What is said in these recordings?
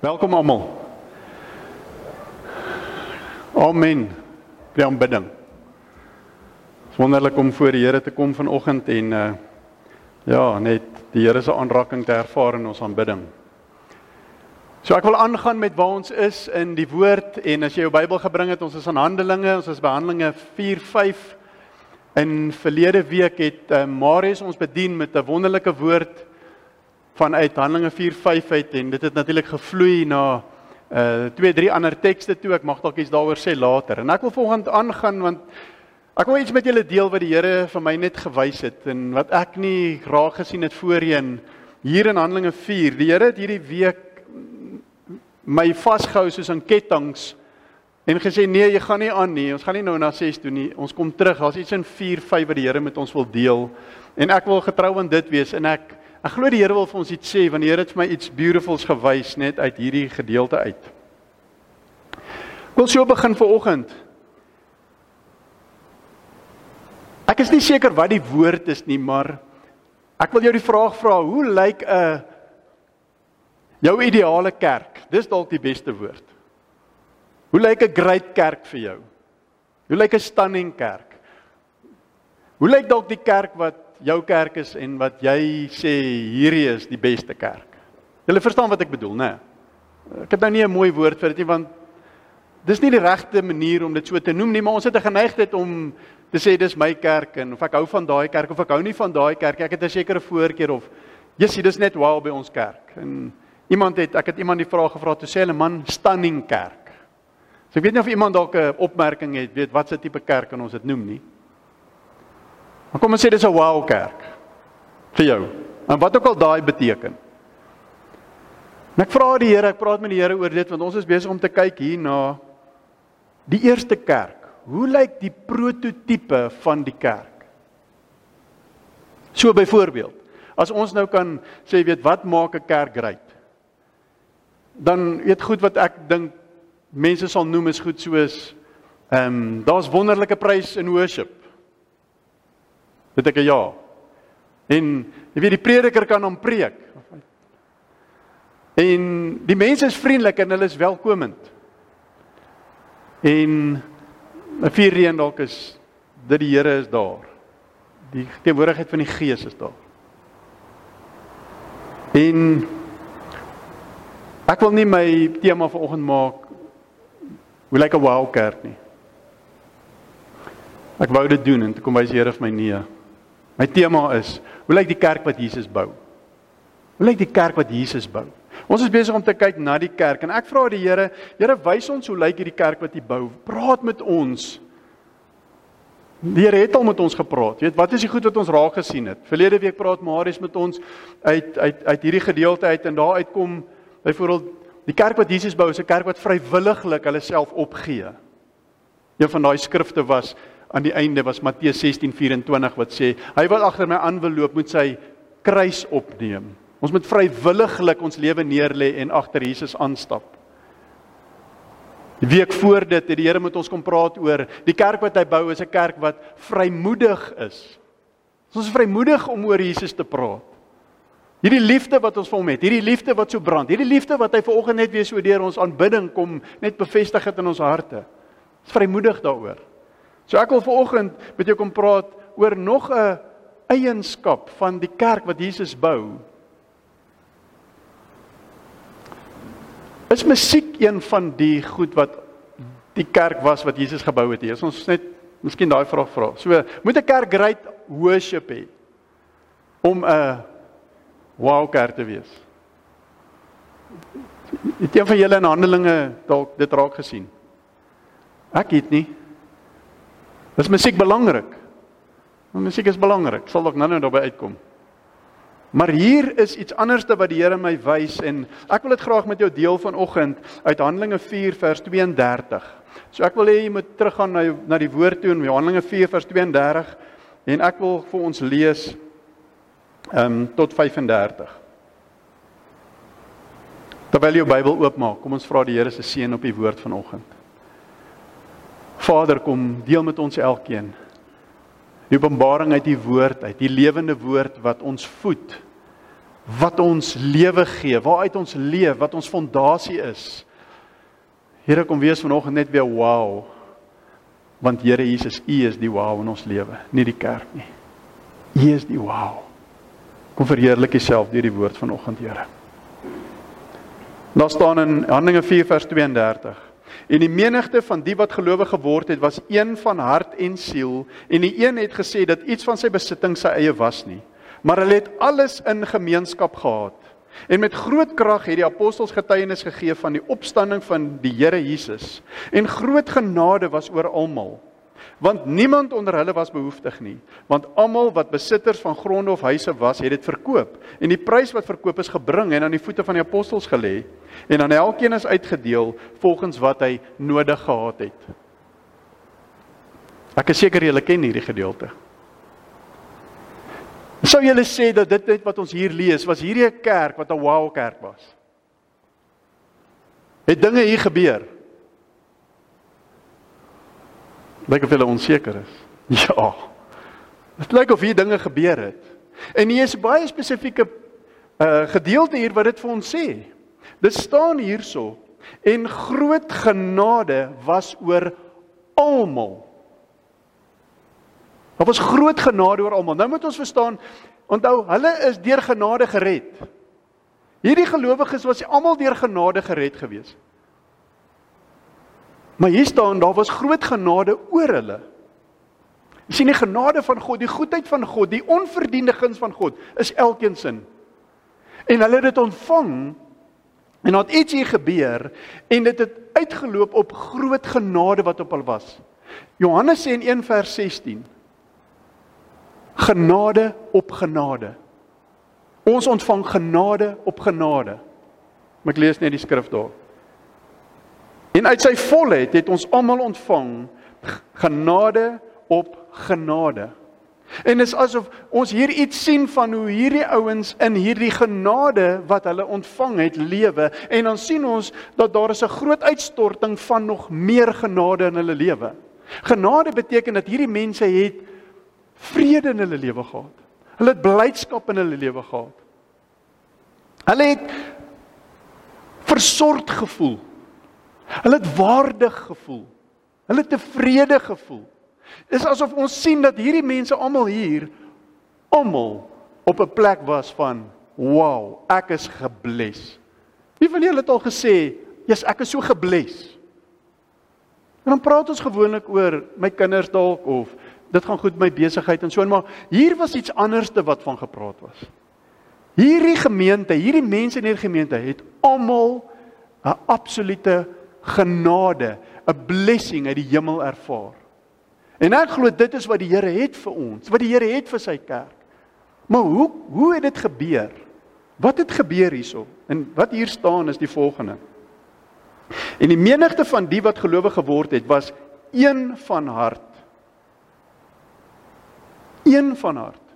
Welkom almal. Amen. By aanbidding. Dit is wonderlik om voor die Here te kom vanoggend en uh ja, net die Here se aanraking te ervaar in ons aanbidding. So ek wil aangaan met waar ons is in die woord en as jy jou Bybel gebring het, ons is aan Handelinge, ons is by Handelinge 4 5. In verlede week het uh, Marius ons bedien met 'n wonderlike woord vanuit Handelinge 4:5 uit en dit het natuurlik gevloei na uh twee drie ander tekste toe. Ek mag dalk iets daaroor sê later. En ek wil volgende aangaan want ek wil iets met julle deel wat die Here vir my net gewys het en wat ek nie raak gesien het voorheen hier in Handelinge 4. Die Here het hierdie week my vasgehou soos aan kettinge en gesê nee, jy gaan nie aan nie. Ons gaan nie nou na 6 toe nie. Ons kom terug. Daar's iets in 4 5 wat die Here met ons wil deel. En ek wil getrou aan dit wees en ek Ek glo die Here wil vir ons iets sê want die Here het vir my iets beautifuls gewys net uit hierdie gedeelte uit. Ek wil so begin vir oggend. Ek is nie seker wat die woord is nie, maar ek wil jou die vraag vra, hoe lyk 'n jou ideale kerk? Dis dalk die beste woord. Hoe lyk 'n great kerk vir jou? Hoe lyk 'n stunning kerk? Hoe lyk dalk die kerk wat jou kerk is en wat jy sê hierdie is die beste kerk. Julle verstaan wat ek bedoel, né? Ek het nou nie 'n mooi woord vir dit nie want dis nie die regte manier om dit so te noem nie, maar ons het 'n geneigtheid om te sê dis my kerk en of ek hou van daai kerk of ek hou nie van daai kerk, ek het 'n sekere voorkeur of jissie, dis net wow by ons kerk. En iemand het ek het iemand die vraag gevra toe sê hulle man stunning kerk. So ek weet nie of iemand dalk 'n opmerking het, weet wat se tipe kerk kan ons dit noem nie. Maar kom ons sê dis 'n wow kerk vir jou. En wat ook al daai beteken. En ek vra die Here, ek praat met die Here oor dit want ons is besig om te kyk hier na die eerste kerk. Hoe lyk die prototipe van die kerk? So byvoorbeeld, as ons nou kan sê weet wat maak 'n kerk great? Dan weet goed wat ek dink mense sal noem is goed soos ehm um, daar's wonderlike prys in worship. Het ek ja. En jy weet die prediker kan hom preek. En die mense is vriendelik en hulle is welkomend. En 'n vier reën dalk is dat die Here is daar. Die teenwoordigheid van die Gees is daar. En ek wil nie my tema vanoggend maak hoe lyk 'n wow kerk nie. Ek wou dit doen en toe kom wys die Here vir my nee. My tema is: Hoe lyk die kerk wat Jesus bou? Hoe lyk die kerk wat Jesus bou? Ons is besig om te kyk na die kerk en ek vra die Here, Here wys ons hoe lyk hierdie kerk wat U bou? Praat met ons. Die Here het al met ons gepraat. Jy weet, wat is die goed wat ons raak gesien het? Verlede week praat Marius met ons uit uit uit hierdie gedeelte uit en daar uitkom byvoorbeeld die kerk wat Jesus bou is 'n kerk wat vrywilliglik hulle self opgee. Een van daai skrifte was aan die einde was Matteus 16:24 wat sê hy wat agter my aanloop moet sy kruis opneem. Ons moet vrywilliglik ons lewe neerlê en agter Jesus aanstap. Die week voor dit het die Here met ons kom praat oor die kerk wat hy bou is 'n kerk wat vrymoedig is. Ons is vrymoedig om oor Jesus te praat. Hierdie liefde wat ons vir hom het, hierdie liefde wat so brand, hierdie liefde wat hy vanoggend net weer so deur ons aanbidding kom net bevestig het in ons harte. Ons vrymoedig daaroor. So ek wil vanoggend met jou kom praat oor nog 'n eienskap van die kerk wat Jesus bou. Is musiek een van die goed wat die kerk was wat Jesus gebou het hier? As ons net miskien daai vraag vra. So, moet 'n kerk great worship hê om 'n wow kerk te wees? Het een van julle in Handelinge dalk dit raak gesien? Ek het nie. Is musiek belangrik? Want musiek is belangrik. Sal ek nou-nou daarby uitkom. Maar hier is iets anderste wat die Here my wys en ek wil dit graag met jou deel vanoggend uit Handelinge 4 vers 32. So ek wil hê jy moet teruggaan na na die woord toe in Handelinge 4 vers 32 en ek wil vir ons lees ehm um, tot 35. Terwyl jy jou Bybel oopmaak, kom ons vra die Here se seën op die woord vanoggend. Vader kom deel met ons elkeen. Die openbaring uit die woord uit, die lewende woord wat ons voed. wat ons lewe gee, waaruit ons leef, wat ons fondasie is. Here kom wees vanoggend net weer wow. Want Here Jesus, U is die wow in ons lewe, nie die kerk nie. U is die wow. Kom verheerlik Uself deur die woord vanoggend, Here. Daar staan in Handelinge 4 vers 32 En die menigte van die wat gelowig geword het, was een van hart en siel, en die een het gesê dat iets van sy besitting sy eie was nie, maar hulle het alles in gemeenskap gehad. En met groot krag het die apostels getuienis gegee van die opstanding van die Here Jesus, en groot genade was oor almal want niemand onder hulle was behoeftig nie. Want almal wat besitters van gronde of huise was het dit verkoop. En die prys wat verkoop is gebring en aan die voete van die apostels gelê. En aan elkeen is uitgedeel volgens wat hy nodig gehad het. Ek is seker julle ken hierdie gedeelte. Sou julle sê dat dit net wat ons hier lees was hierdie 'n kerk wat 'n wow kerk was? Het dinge hier gebeur Lyk of hulle onseker is. Ja. Dit lyk of hier dinge gebeur het. En hier is baie spesifieke uh gedeelte hier wat dit vir ons sê. Dit staan hierso en groot genade was oor almal. Daar was groot genade oor almal. Nou moet ons verstaan, onthou, hulle is deur genade gered. Hierdie gelowiges was almal deur genade gered gewees. Maar hier staan daar was groot genade oor hulle. Jy sien die genade van God, die goedheid van God, die onverdiende guns van God is elkeen sin. En hulle het dit ontvang en het iets hier gebeur en dit het uitgeloop op groot genade wat op hulle was. Johannes sê in 1 vers 16 genade op genade. Ons ontvang genade op genade. Maar ek lees net die skrif daar. En uit sy volheid het ons almal ontvang genade op genade. En dit is asof ons hier iets sien van hoe hierdie ouens in hierdie genade wat hulle ontvang het lewe en dan sien ons dat daar is 'n groot uitstorting van nog meer genade in hulle lewe. Genade beteken dat hierdie mense het vrede in hulle lewe gehad. Hulle het blydskap in hulle lewe gehad. Hulle het versorgd gevoel. Hulle het waardig gevoel. Hulle het tevrede gevoel. Dis asof ons sien dat hierdie mense almal hier almal op 'n plek was van wow, ek is gebless. Wie van julle het al gesê, "Jesus, ek is so gebless." En dan praat ons gewoonlik oor my kinders dalk of dit gaan goed met my besigheid en so en maar hier was iets anderste wat van gepraat was. Hierdie gemeente, hierdie mense in hierdie gemeente het almal 'n absolute genade, 'n blessing uit die hemel ervaar. En ek glo dit is wat die Here het vir ons, wat die Here het vir sy kerk. Maar hoe hoe het dit gebeur? Wat het gebeur hierso? En wat hier staan is die volgende. En die menigte van die wat gelowig geword het, was een van hart. Een van hart.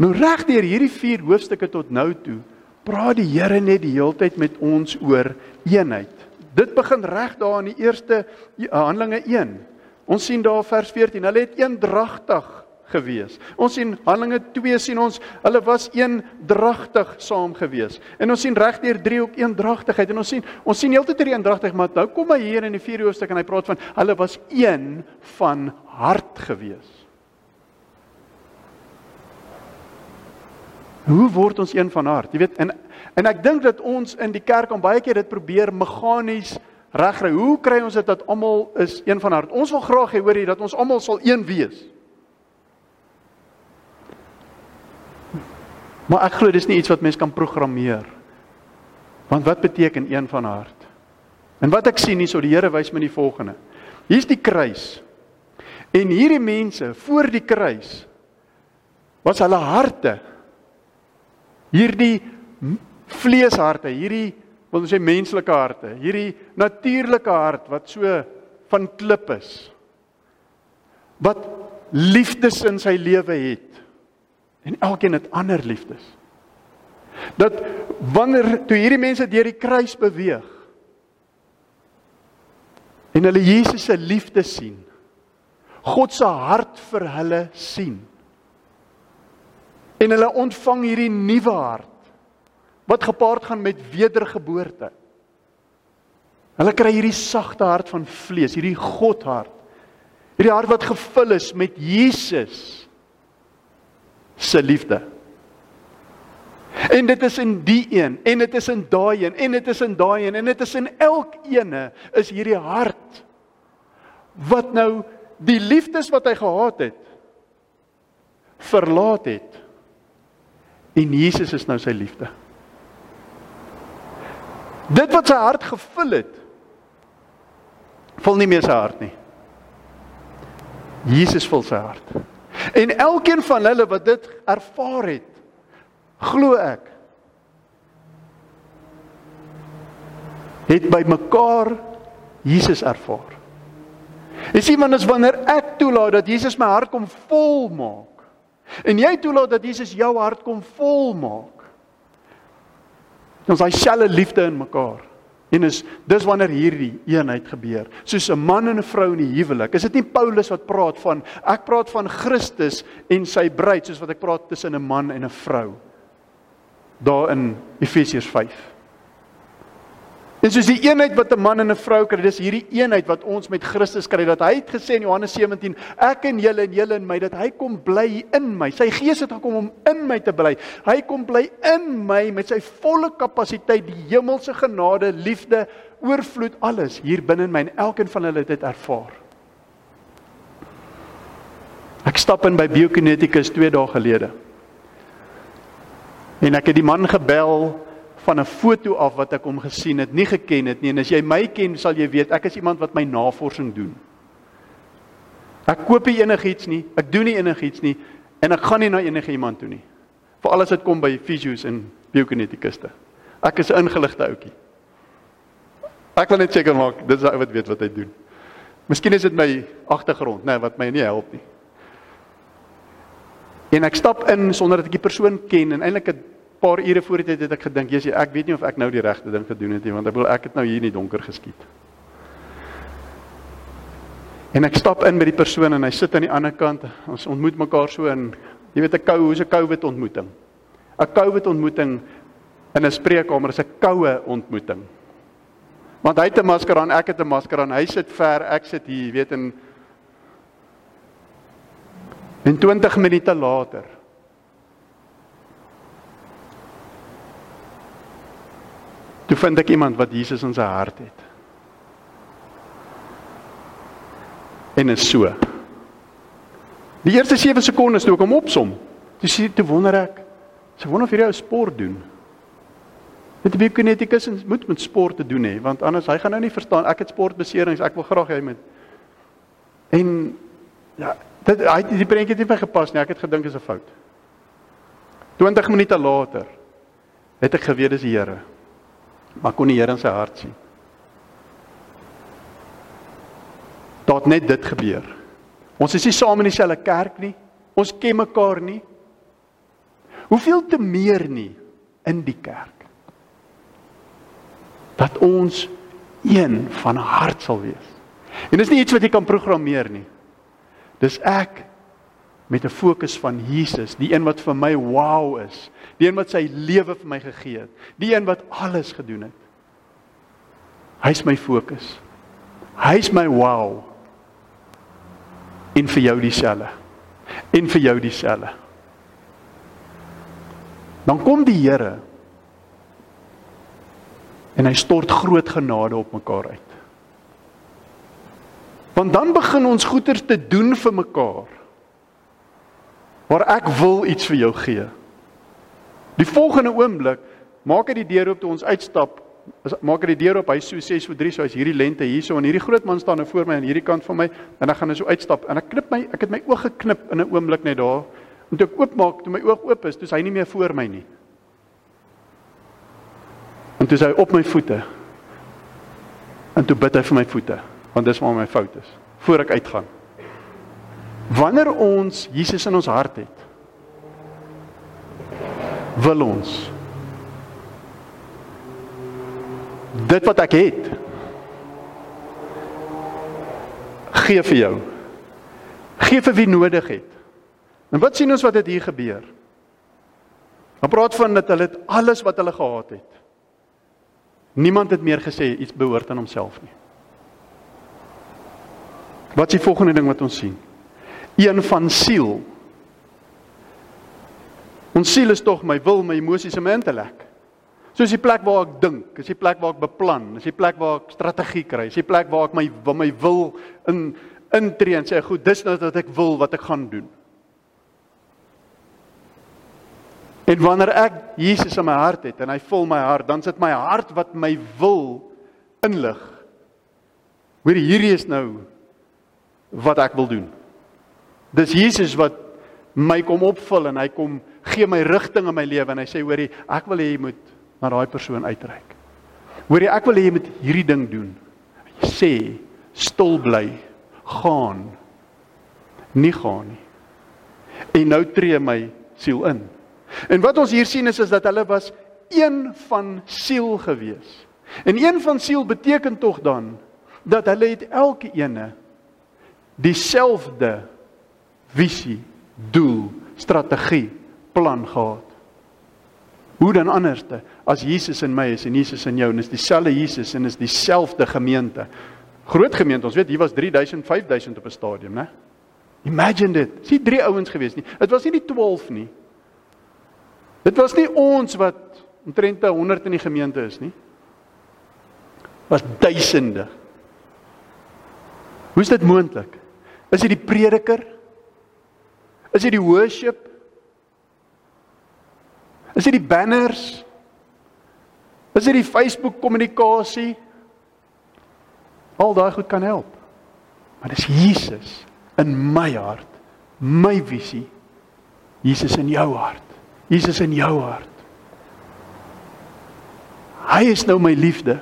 Nou reg deur hierdie 4 hoofstukke tot nou toe, praat die Here net die heeltyd met ons oor eenheid. Dit begin reg daar in die eerste Handelinge 1. Ons sien daar vers 14, hulle het eendragtig gewees. Ons sien Handelinge 2 sien ons hulle was eendragtig saam gewees. En ons sien regdeur 3 ook eendragtigheid en ons sien ons sien heeltyd hierdie eendragtigheid maar nou kom hy hier in die 4 hoofstuk en hy praat van hulle was een van hart gewees. Hoe word ons een van hart? Jy weet, en en ek dink dat ons in die kerk om baie keer dit probeer meganies regkry. Hoe kry ons dit dat almal is een van hart? Ons wil graag hê hoor jy dat ons almal sal een wees. Maar ek glo dis nie iets wat mens kan programmeer. Want wat beteken een van hart? En wat ek sien hier so die Here wys my die volgende. Hier's die kruis. En hierdie mense voor die kruis was hulle harte hierdie vleesharte, hierdie wil ons sê menslike harte, hierdie natuurlike hart wat so van klip is. Wat liefdes in sy lewe het. En elkeen het ander liefdes. Dat wanneer toe hierdie mense deur die kruis beweeg en hulle Jesus se liefde sien, God se hart vir hulle sien En hulle ontvang hierdie nuwe hart wat gepaard gaan met wedergeboorte. Hulle kry hierdie sagte hart van vlees, hierdie Godhart. Hierdie hart wat gevul is met Jesus se liefde. En dit is in die een en dit is in daai een en dit is in daai een en dit is in elkeene is hierdie hart wat nou die liefdes wat hy gehad het verlaat het. En Jesus is nou sy liefde. Dit wat sy hart gevul het vul nie meer sy hart nie. Jesus vul sy hart. En elkeen van hulle wat dit ervaar het, glo ek het by mekaar Jesus ervaar. Jy sien wanneer wanneer ek toelaat dat Jesus my hart kom vol maak en jy toelaat dat Jesus jou hart kom vol maak. Ons daai selfe liefde in mekaar. En is dis wanneer hierdie eenheid gebeur. Soos 'n man en 'n vrou in die huwelik. Is dit nie Paulus wat praat van ek praat van Christus en sy bruid soos wat ek praat tussen 'n man en 'n vrou. Daar in Efesiërs 5. En soos die eenheid wat 'n man en 'n vrou kry, dis hierdie eenheid wat ons met Christus kry. Dat hy het gesê in Johannes 17, ek en julle en julle in my, dat hy kom bly in my. Sy Gees het gekom om in my te bly. Hy kom bly in my met sy volle kapasiteit, die hemelse genade, liefde, oorvloed alles hier binne in my en elkeen van hulle het dit ervaar. Ek stap in by Biokineticus 2 dae gelede. En ek het die man gebel van 'n foto af wat ek hom gesien het, nie geken het nie. En as jy my ken, sal jy weet ek is iemand wat my navorsing doen. Ek koop nie enigiets nie, ek doen nie enigiets nie en ek gaan nie na enige iemand toe nie. Vir alles wat kom by fisios en biokinetikuste. Ek is 'n ingeligte ouetjie. Ek wil net seker maak dis ou wat weet wat hy doen. Miskien is dit my agtergrond, nê, nee, wat my nie help nie. En ek stap in sonder dat ek die persoon ken en eintlik 'n paar ure voor dit het ek gedink, Jesus, ek weet nie of ek nou die regte ding gedoen het nie, want ek wil ek het nou hier in die donker geskiet. En ek stap in by die persoon en hy sit aan die ander kant. Ons ontmoet mekaar so in jy weet 'n kou, hoe's 'n COVID ontmoeting? 'n COVID ontmoeting in 'n spreekkamer is 'n koue ontmoeting. Want hy het 'n masker aan, ek het 'n masker aan. Hy sit ver, ek sit hier, jy weet in En 20 minute later Toe vind ek iemand wat Jesus in sy hart het. En is so. Die eerste 7 sekondes toe ek hom opsom, toe sê toe wonder ek, sy wonder of hierdie ou sport doen. Dit wie kinetikus moet met sport te doen hê, want anders hy gaan nou nie verstaan ek het sportbeserings, ek wil graag hy met En ja, dit hy die prentjie het nie vir gepas nie, ek het gedink is 'n fout. 20 minute later het ek geweet dis die Here maar kon die Here in sy hart sien. Tot net dit gebeur. Ons is nie saam in dieselfde kerk nie. Ons ken mekaar nie. Hoeveel te meer nie in die kerk. Dat ons een van hart sal wees. En dis nie iets wat jy kan programmeer nie. Dis ek met 'n fokus van Jesus, die een wat vir my wow is, die een wat sy lewe vir my gegee het, die een wat alles gedoen het. Hy's my fokus. Hy's my wow. En vir jou dieselfde. En vir jou dieselfde. Dan kom die Here en hy stort groot genade op mekaar uit. Want dan begin ons goeders te doen vir mekaar waar ek wil iets vir jou gee. Die volgende oomblik maak hy die deur oop toe ons uitstap. Maak hy die deur oop, hy so 6 voor 3, so hy's hierdie lente hierso en hierdie groot man staan nou voor my aan hierdie kant van my en dan gaan hy so uitstap en ek knip my ek het my oë geknip in 'n oomblik net daar. En toe ek oopmaak, toe my oog oop is, toe is hy nie meer voor my nie. En toe is hy op my voete. En toe bid hy vir my voete, want dis waar my fout is, voor ek uitgaan. Wanneer ons Jesus in ons hart het, wil ons dit wat ek het gee vir jou. Gee vir wie nodig het. En wat sien ons wat dit hier gebeur? Dan praat van dat hulle alles wat hulle gehad het. Niemand het meer gesê iets behoort aan homself nie. Wat is die volgende ding wat ons sien? Een van siel. Ons siel is tog my wil, my emosies en my intellek. So is die plek waar ek dink, is die plek waar ek beplan, is die plek waar ek strategie kry, is die plek waar ek my waar my wil in intree en sê goed, dis nou wat ek wil wat ek gaan doen. En wanneer ek Jesus in my hart het en hy vul my hart, dan sit my hart wat my wil inlig. Hoor hierdie is nou wat ek wil doen. Dis Jesus wat my kom opvul en hy kom gee my rigting in my lewe en hy sê hoorie, ek wil hê jy moet na daai persoon uitreik. Hoorie, ek wil hê jy moet hierdie ding doen. Hy sê stil bly, gaan. Nie gaan nie. En nou tree my siel in. En wat ons hier sien is is dat hulle was een van siel gewees. En een van siel beteken tog dan dat hulle het elke ene dieselfde visie, doel, strategie, plan gehad. Hoe dan anderste as Jesus in my is en Jesus in jou en is dieselfde Jesus en is dieselfde gemeente. Groot gemeente, ons weet hier was 3000, 5000 op 'n stadium, né? Imagine dit. Dis nie drie ouens gewees nie. Dit was nie die 12 nie. Dit was nie ons wat omtrent 100 in die gemeente is nie. Was duisende. Hoe is dit moontlik? Is dit die prediker? Is dit die worship? Is dit die banners? Is dit die Facebook kommunikasie? Al daai goed kan help. Maar dis Jesus in my hart, my visie. Jesus in jou hart. Jesus in jou hart. Hy is nou my liefde.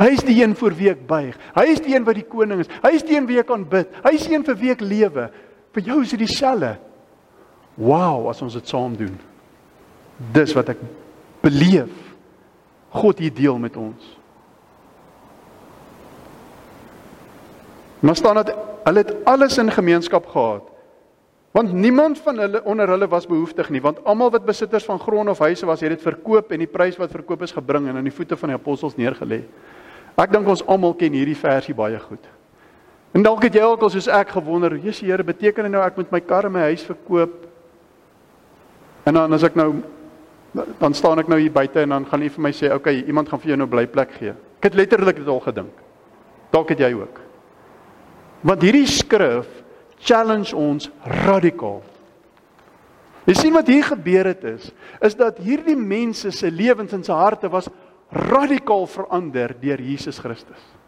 Hy is die een voor wie ek buig. Hy is die een wat die koning is. Hy is die een wie ek aanbid. Hy is die een vir wie ek lewe. Vir jou is dit dieselfde. Wow, as ons dit saam doen. Dis wat ek beleef. God hier deel met ons. Maar staan dat hulle het alles in gemeenskap gehad. Want niemand van hulle onder hulle was behoeftig nie, want almal wat besitters van grond of huise was, het dit verkoop en die prys wat verkoop is gebring en aan die voete van die apostels neergelê. Ek dink ons almal ken hierdie versie baie goed. En dalk het jy ook al soos ek gewonder, Jesus Here, beteken dit nou ek moet my kar en my huis verkoop? En dan as ek nou dan staan ek nou hier buite en dan gaan U vir my sê, "Oké, okay, iemand gaan vir jou nou blyplek gee." Ek het letterlik dit al gedink. Dalk het jy ook. Want hierdie skrif challenge ons radikaal. Jy sien wat hier gebeur het is, is dat hierdie mense se lewens en se harte was radikaal verander deur Jesus Christus.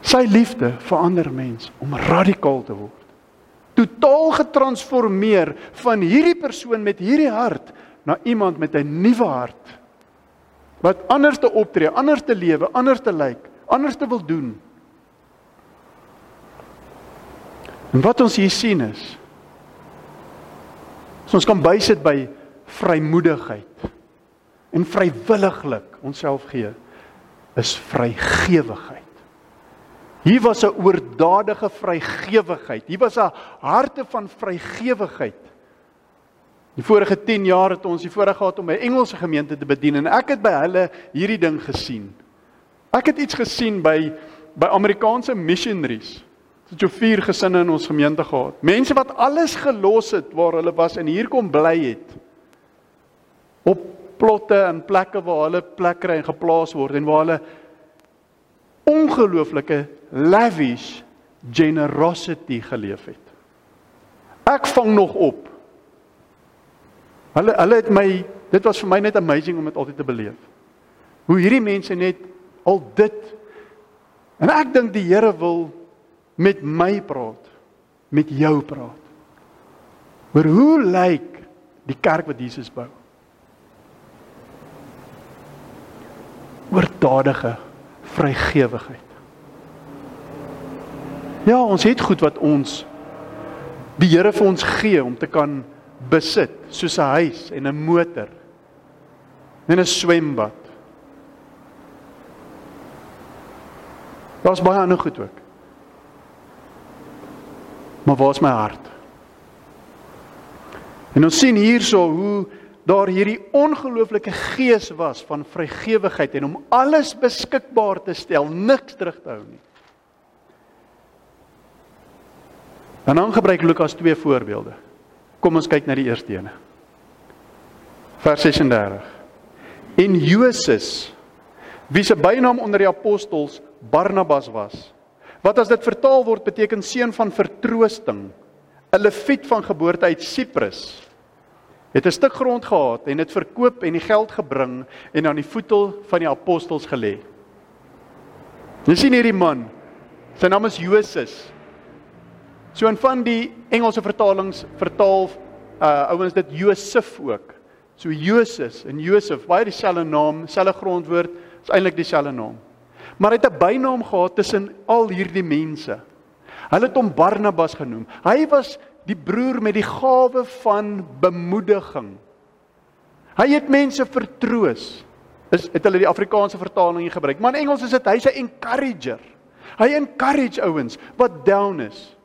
Sy liefde verander mens om radikaal te word. Totaal getransformeer van hierdie persoon met hierdie hart na iemand met 'n nuwe hart wat anders te optree, anders te lewe, anders te lyk, anders te wil doen. En wat ons hier sien is ons kan bysit by vrymoedigheid en vrywilliglik onsself gee is vrygewigheid. Hier was 'n oordadige vrygewigheid. Hier was 'n harte van vrygewigheid. Die vorige 10 jaar het ons die voorreg gehad om 'n Engelse gemeente te bedien en ek het by hulle hierdie ding gesien. Ek het iets gesien by by Amerikaanse missionaries. Dit het so vier gesinne in ons gemeente gehad. Mense wat alles gelos het waar hulle was en hier kom bly het. Op plotte en plekke waar hulle plek kry en geplaas word en waar hulle ongelooflike lavish generosity geleef het. Ek vang nog op. Hulle hulle het my dit was vir my net amazing om dit altyd te beleef. Hoe hierdie mense net al dit en ek dink die Here wil met my praat, met jou praat. Oor hoe lyk die kerk wat Jesus bou? oordadige vrygewigheid. Ja, ons het goed wat ons die Here vir ons gee om te kan besit, soos 'n huis en 'n motor en 'n swembad. Daar's baie ander goed ook. Maar waar is my hart? En ons sien hierso hoe daar hierdie ongelooflike gees was van vrygewigheid en om alles beskikbaar te stel, niks terug te hou nie. En dan gebruik Lukas twee voorbeelde. Kom ons kyk na die eerste een. Vers 36. En Josef wie se bynaam onder die apostels Barnabas was. Wat as dit vertaal word beteken seun van vertroosting. 'n Leviet van geboorte uit Siprus. Het 'n stuk grond gehad en dit verkoop en die geld gebring en aan die voete van die apostels gelê. Jy sien hierdie man. Sy naam is Josef. So in van die Engelse vertalings vertaal uh ouens dit Josef ook. So Josef en Josef, baie dieselfde naam, selfde grondwoord, is eintlik dieselfde naam. Maar hy het 'n bynaam gehad tussen al hierdie mense. Hulle het hom Barnabas genoem. Hy was die broer met die gawe van bemoediging. Hy het mense vertroos. Is het hulle die Afrikaanse vertaling gebruik? Maar in Engels is dit hy's 'n encourager. Hy encourage ouens wat down is.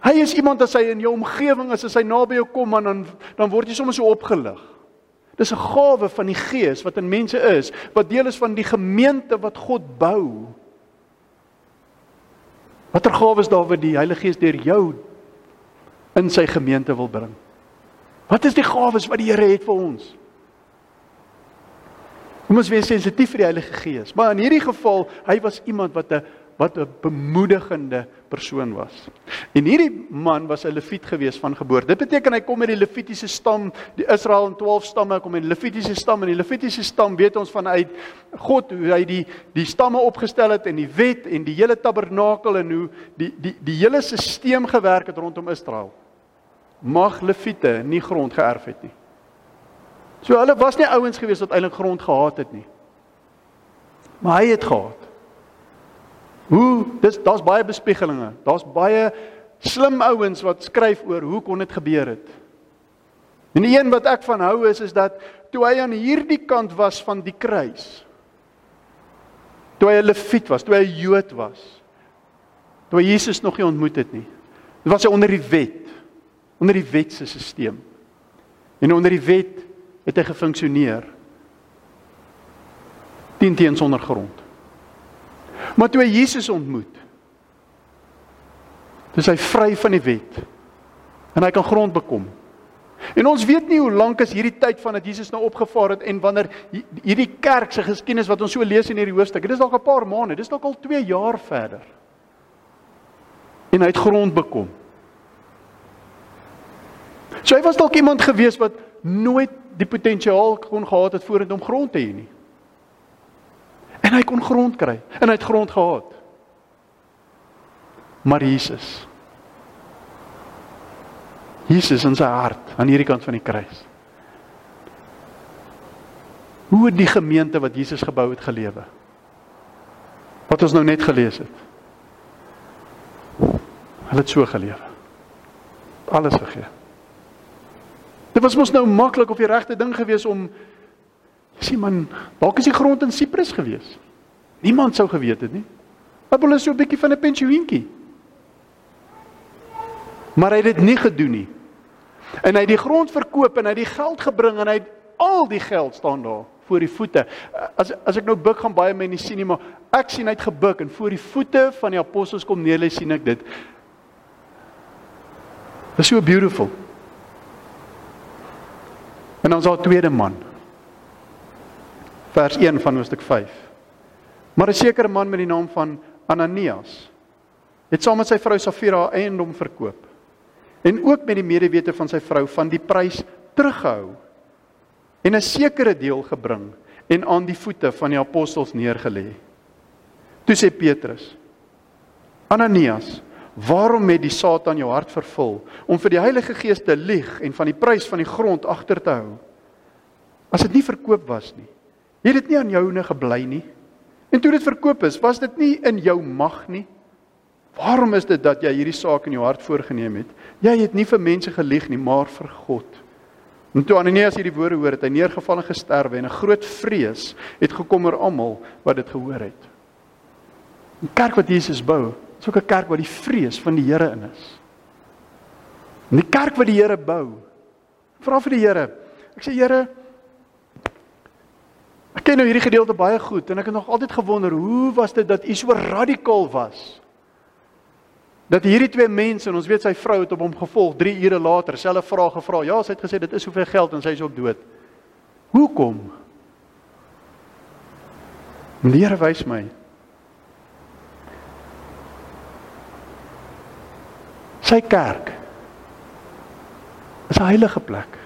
Hy is iemand as hy in jou omgewing is, as hy naby jou kom en dan dan word jy sommer so opgelig. Dis 'n gawe van die Gees wat in mense is, wat deel is van die gemeente wat God bou. Watter gawe is daar wat die Heilige Gees deur jou in sy gemeente wil bring? Wat is die gawes wat die Here het vir ons? Ons moet wees sensitief vir die Heilige Gees. Maar in hierdie geval, hy was iemand wat 'n wat 'n bemoedigende persoon was. En hierdie man was 'n leviet gewees van geboorte. Dit beteken hy kom uit die levitiese stam, die Israel en 12 stamme kom uit die levitiese stam en die levitiese stam weet ons vanuit God hoe hy die die stamme opgestel het en die wet en die hele tabernakel en hoe die die die hele stelsel gewerk het rondom Israel. Mag leviete nie grond geërf het nie. So hulle was nie ouens gewees wat eintlik grond gehad het nie. Maar hy het gehad. Hoe dis daar's baie bespiegelinge. Daar's baie slim ouens wat skryf oor hoe kon dit gebeur het. En die een wat ek van hou is is dat toe hy aan hierdie kant was van die kruis. Toe hy 'n leviet was, toe hy 'n Jood was. Toe hy Jesus nog nie ontmoet het nie. Dit was hy onder die wet, onder die wet se stelsel. En onder die wet het hy gefunksioneer. Teen teen sonder grond. Maar toe hy Jesus ontmoet, dis hy vry van die wet. En hy kan grond bekom. En ons weet nie hoe lank is hierdie tyd van dat Jesus nou opgevaar het en wanneer hierdie kerk se geskiedenis wat ons so lees in hierdie hoofstuk. Dit is dalk 'n paar maande, dis dalk al 2 jaar verder. En hy het grond bekom. So hy was dalk iemand gewees wat nooit die potensiaal kon gehad het vorentoe om grond te hê nie. En hy kon grond kry en hy het grond gehad. Maar Jesus Jesus in sy hart aan hierdie kant van die kruis. Hoe het die gemeente wat Jesus gebou het gelewe? Wat ons nou net gelees het. Hulle het so gelewe. Alles gegee. Dit was mos nou maklik of die regte ding gewees om sien man, dalk is die grond in Siprus gewees. Niemand sou geweet het nie. Apple is so 'n bietjie van 'n pensioentjie. Maar hy het dit nie gedoen nie. En hy het die grond verkoop en hy het die geld gebring en hy het al die geld staan daar voor die voete. As as ek nou buig gaan baie mense sien nie, maar ek sien hy het gebuk en voor die voete van die apostels kom neer lê sien ek dit. Dit is so beautiful. En dan is daar 'n tweede man vers 1 van hoofstuk 5. Maar 'n sekere man met die naam van Ananias het saam met sy vrou Safira eiendom verkoop en ook met die medewete van sy vrou van die prys teruggehou en 'n sekere deel gebring en aan die voete van die apostels neergelê. Toe sê Petrus: Ananias, waarom het die Satan jou hart vervul om vir die Heilige Gees te lieg en van die prys van die grond agter te hou? As dit nie verkoop was nie, het dit nie aan joune gebly nie. En toe dit verkoop is, was dit nie in jou mag nie. Waarom is dit dat jy hierdie saak in jou hart voorgenem het? Jy het nie vir mense gelieg nie, maar vir God. En toe Ananias hierdie woorde hoor, het hy neergeval en gesterwe en 'n groot vrees het gekom oor almal wat dit gehoor het. 'n Kerk wat Jesus bou, is ook 'n kerk wat die vrees van die Here in is. In die kerk wat die Here bou. Vra vir die Here. Ek sê Here, ek ken nou hierdie gedeelte baie goed en ek het nog altyd gewonder hoe was dit dat U so radikaal was? Dat hierdie twee mense en ons weet sy vrou het op hom gevolg 3 ure later, selfe vraag gevra. Ja, sy het gesê dit is soveel geld en sy is ook dood. Hoekom? En die Here wys my. Sy kerk is 'n heilige plek.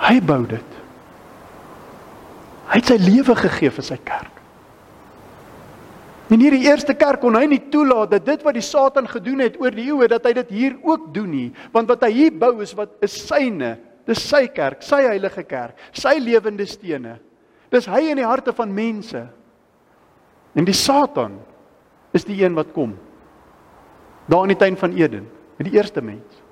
Hy bou dit. Hy het sy lewe gegee vir sy kerk. En hierdie eerste kerk kon hy nie toelaat dat dit wat die Satan gedoen het oor die eeue dat hy dit hier ook doen nie, want wat hy hier bou is wat is syne, dis sy kerk, sy heilige kerk, sy lewende stene. Dis hy in die harte van mense. En die Satan is die een wat kom. Daar in die tuin van Eden, met die eerste mens.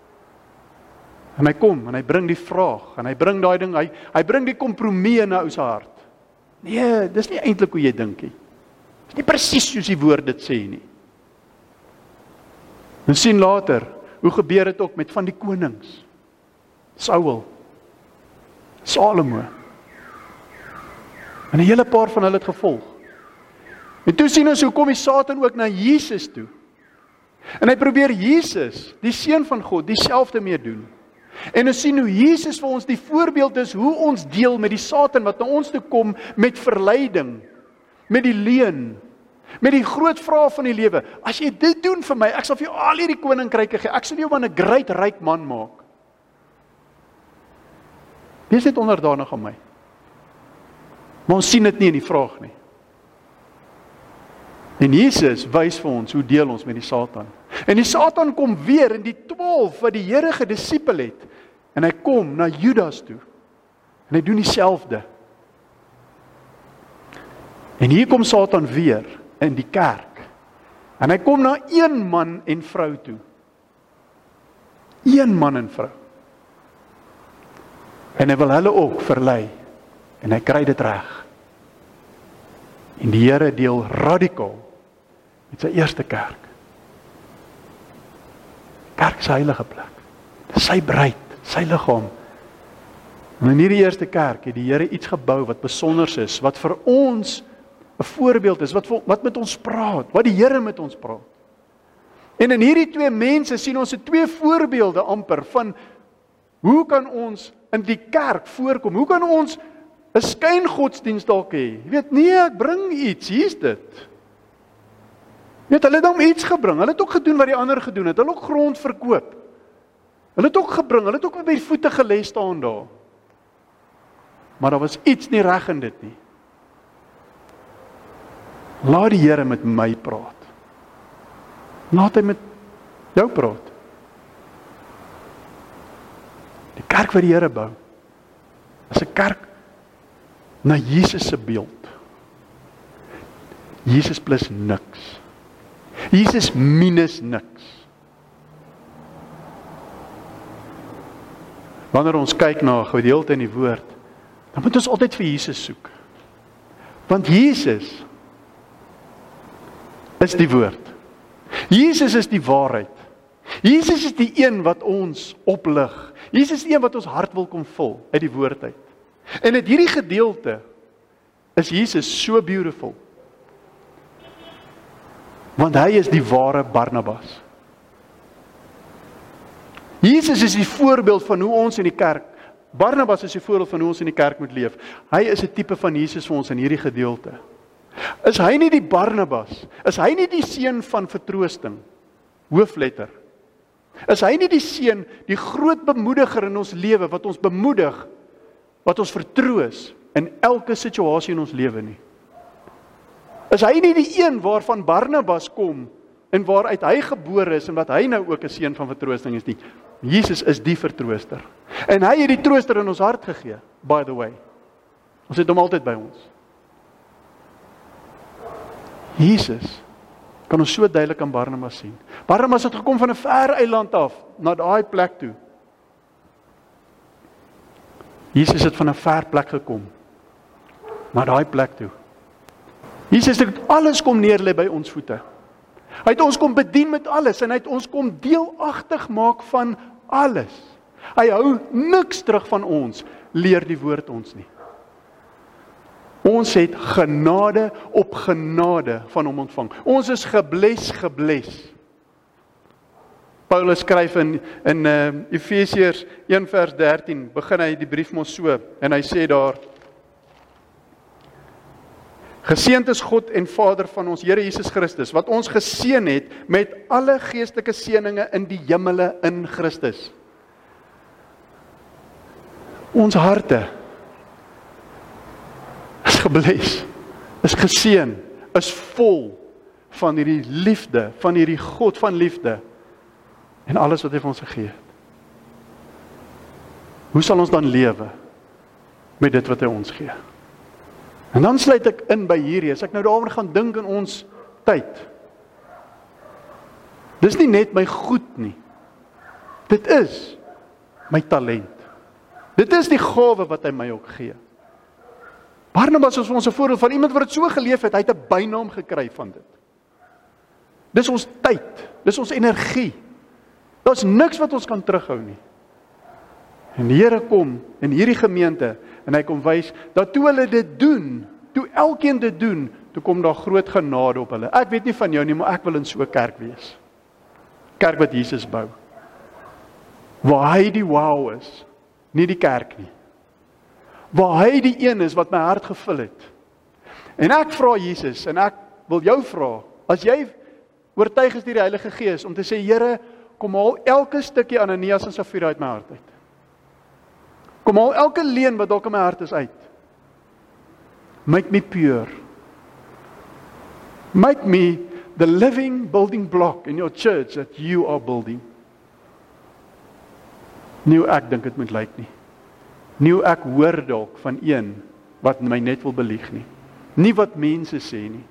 En hy kom en hy bring die vraag en hy bring daai ding hy hy bring die kompromie in 'n ou se hart. Nee, dis nie eintlik hoe jy dink nie. Dis nie presies soos die woord dit sê nie. Ons sien later hoe gebeur dit ook met van die konings. Saul. Salomo. En 'n hele paar van hulle het gevolg. En toe sien ons hoe kom die Satan ook na Jesus toe. En hy probeer Jesus, die seun van God, dieselfde mee doen. En ons sien hoe Jesus vir ons die voorbeeld is hoe ons deel met die Satan wat na ons toe kom met verleiding, met die leuen, met die groot vrae van die lewe. As jy dit doen vir my, ek sal vir jou al hierdie koninkryke gee. Ek sal jou 'n great ryk man maak. Wees net onderdanig aan my. Maar ons sien dit nie in die vraag nie. En Jesus wys vir ons hoe deel ons met die Satan. En die Satan kom weer in die 12 wat die Here gedisipel het. En hy kom na Judas toe. En hy doen dieselfde. En hier kom Satan weer in die kerk. En hy kom na een man en vrou toe. Een man en vrou. En hy wil hulle ook verlei. En hy kry dit reg. En die Here deel radikaal met sy eerste kerk. Kerk se heilige plek. Dis sy bruid, sy liggaam. En in hierdie eerste kerk het die Here iets gebou wat besonder is, wat vir ons 'n voorbeeld is, wat wat met ons praat, wat die Here met ons praat. En in hierdie twee mense sien ons se twee voorbeelde amper van hoe kan ons in die kerk voorkom? Hoe kan ons 'n skyngodsdienst dalk hê? Jy weet, nee, ek bring iets, hier's dit. Net hulle het hom iets gebring. Hulle het ook gedoen wat die ander gedoen het. Hulle het ook grond verkoop. Hulle het ook gebring. Hulle het ook by die voete gelê staan daar. Maar daar was iets nie reg in dit nie. Laat die Here met my praat. Laat hy met jou praat. Die kerk wat die Here bou is 'n kerk na Jesus se beeld. Jesus plus niks. Jesus minus niks. Wanneer ons kyk na 'n gedeelte in die woord, dan moet ons altyd vir Jesus soek. Want Jesus is die woord. Jesus is die waarheid. Jesus is die een wat ons oplig. Jesus is die een wat ons hart wil kom vul uit die woord uit. En in hierdie gedeelte is Jesus so beautiful want hy is die ware Barnabas. Jesus is die voorbeeld van hoe ons in die kerk Barnabas is die voorbeeld van hoe ons in die kerk moet leef. Hy is 'n tipe van Jesus vir ons in hierdie gedeelte. Is hy nie die Barnabas? Is hy nie die seun van vertroosting? Hoofletter. Is hy nie die seun, die groot bemoediger in ons lewe wat ons bemoedig, wat ons vertroos in elke situasie in ons lewe nie? Is hy nie die een waarvan Barnabas kom en waaruit hy gebore is en wat hy nou ook 'n seun van vertroosting is nie? Jesus is die vertrooster. En hy het die trooster in ons hart gegee, by the way. Ons het hom altyd by ons. Jesus kan ons so duidelik aan Barnabas sien. Barnabas het gekom van 'n ver eiland af na daai plek toe. Jesus het van 'n ver plek gekom na daai plek toe. Jesus het alles kom neer lê by ons voete. Hy het ons kom bedien met alles en hy het ons kom deelagtig maak van alles. Hy hou niks terug van ons, leer die woord ons nie. Ons het genade op genade van hom ontvang. Ons is gebles, gebles. Paulus skryf in in uh, Efesiërs 1 vers 13, begin hy die brief mos so en hy sê daar Geseënd is God en Vader van ons Here Jesus Christus wat ons geseën het met alle geestelike seënings in die hemele in Christus. Ons harte is gebless. Is geseën, is vol van hierdie liefde, van hierdie God van liefde en alles wat hy vir ons gegee het. Hoe sal ons dan lewe met dit wat hy ons gee? En dan sluit ek in by hierdie, as ek nou daaroor gaan dink in ons tyd. Dis nie net my goed nie. Dit is my talent. Dit is die gawe wat hy my ook gee. Barnabas is ons 'n voorbeeld van iemand wat dit so geleef het, hy het 'n bynaam gekry van dit. Dis ons tyd, dis ons energie. Daar's niks wat ons kan terughou nie. En die Here kom in hierdie gemeente en hy kom wys dat toe hulle dit doen, toe elkeen dit doen, toe kom daar groot genade op hulle. Ek weet nie van jou nie, maar ek wil in so 'n kerk wees. Kerk wat Jesus bou. Waar hy die wow is, nie die kerk nie. Waar hy die een is wat my hart gevul het. En ek vra Jesus en ek wil jou vra, as jy oortuig is deur die Heilige Gees om te sê Here, kom haal elke stukkie Ananias en Safira uit my hart uit. Kom haal elke leuen wat dalk in my hart is uit. Make me pure. Make me the living building block in your church that you are building. Nie ek dink dit moet lyk nie. Nie ek hoor dalk van een wat my net wil belieg nie. Nie wat mense sê nie.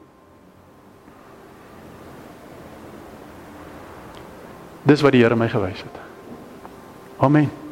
Dis wat die Here my gewys het. Amen.